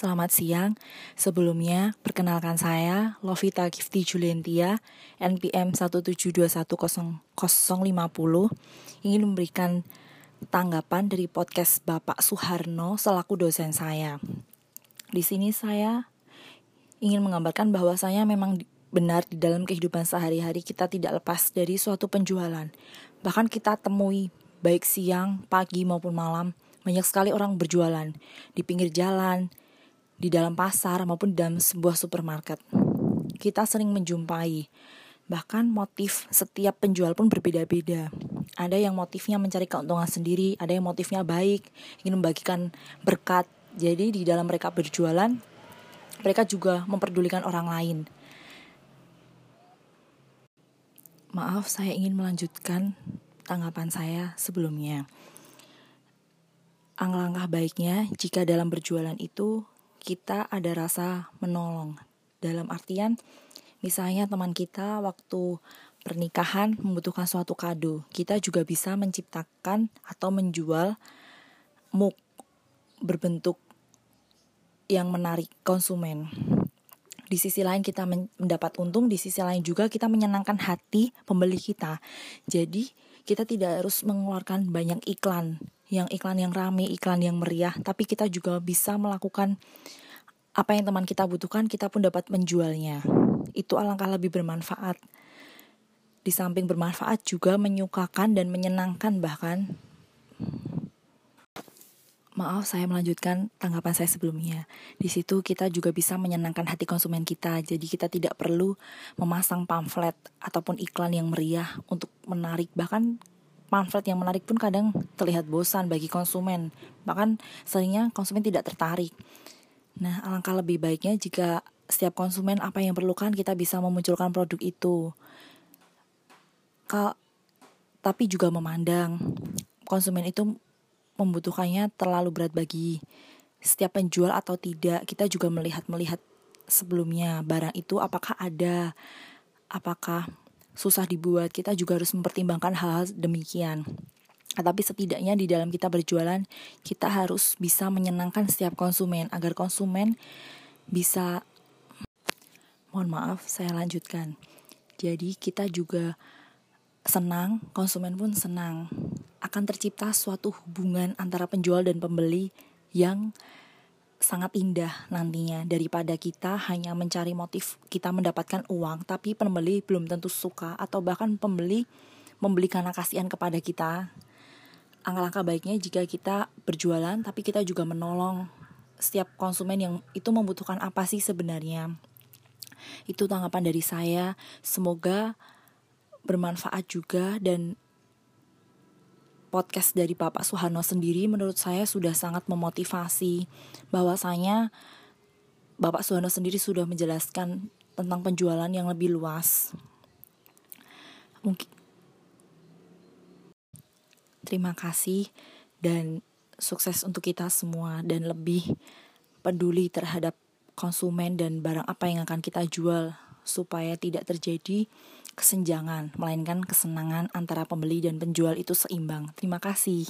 selamat siang. Sebelumnya, perkenalkan saya Lovita Gifty Julientia, NPM 1721050, ingin memberikan tanggapan dari podcast Bapak Suharno selaku dosen saya. Di sini saya ingin menggambarkan bahwa saya memang benar di dalam kehidupan sehari-hari kita tidak lepas dari suatu penjualan. Bahkan kita temui baik siang, pagi maupun malam, banyak sekali orang berjualan di pinggir jalan, di dalam pasar maupun dalam sebuah supermarket. Kita sering menjumpai bahkan motif setiap penjual pun berbeda-beda. Ada yang motifnya mencari keuntungan sendiri, ada yang motifnya baik, ingin membagikan berkat. Jadi di dalam mereka berjualan, mereka juga memperdulikan orang lain. Maaf, saya ingin melanjutkan tanggapan saya sebelumnya. Alangkah baiknya jika dalam berjualan itu kita ada rasa menolong. Dalam artian, misalnya teman kita waktu pernikahan membutuhkan suatu kado, kita juga bisa menciptakan atau menjual muk berbentuk yang menarik konsumen. Di sisi lain kita mendapat untung, di sisi lain juga kita menyenangkan hati pembeli kita. Jadi kita tidak harus mengeluarkan banyak iklan yang iklan yang rame, iklan yang meriah, tapi kita juga bisa melakukan apa yang teman kita butuhkan, kita pun dapat menjualnya. Itu alangkah lebih bermanfaat. Di samping bermanfaat juga menyukakan dan menyenangkan bahkan. Maaf, saya melanjutkan tanggapan saya sebelumnya. Di situ kita juga bisa menyenangkan hati konsumen kita. Jadi kita tidak perlu memasang pamflet ataupun iklan yang meriah untuk menarik. Bahkan pamflet yang menarik pun kadang terlihat bosan bagi konsumen. Bahkan seringnya konsumen tidak tertarik. Nah, alangkah lebih baiknya jika setiap konsumen apa yang perlukan kita bisa memunculkan produk itu. Kal tapi juga memandang konsumen itu membutuhkannya terlalu berat bagi setiap penjual atau tidak. Kita juga melihat-melihat sebelumnya barang itu apakah ada, apakah susah dibuat, kita juga harus mempertimbangkan hal-hal demikian. Tapi setidaknya di dalam kita berjualan, kita harus bisa menyenangkan setiap konsumen agar konsumen bisa Mohon maaf, saya lanjutkan. Jadi kita juga senang, konsumen pun senang. Akan tercipta suatu hubungan antara penjual dan pembeli yang sangat indah nantinya daripada kita hanya mencari motif kita mendapatkan uang tapi pembeli belum tentu suka atau bahkan pembeli membeli karena kasihan kepada kita. Angka-angka baiknya jika kita berjualan tapi kita juga menolong setiap konsumen yang itu membutuhkan apa sih sebenarnya. Itu tanggapan dari saya. Semoga bermanfaat juga dan podcast dari Bapak Soeharno sendiri menurut saya sudah sangat memotivasi bahwasanya Bapak Soeharno sendiri sudah menjelaskan tentang penjualan yang lebih luas. Mungkin Terima kasih dan sukses untuk kita semua dan lebih peduli terhadap konsumen dan barang apa yang akan kita jual supaya tidak terjadi kesenjangan, melainkan kesenangan antara pembeli dan penjual itu seimbang. Terima kasih.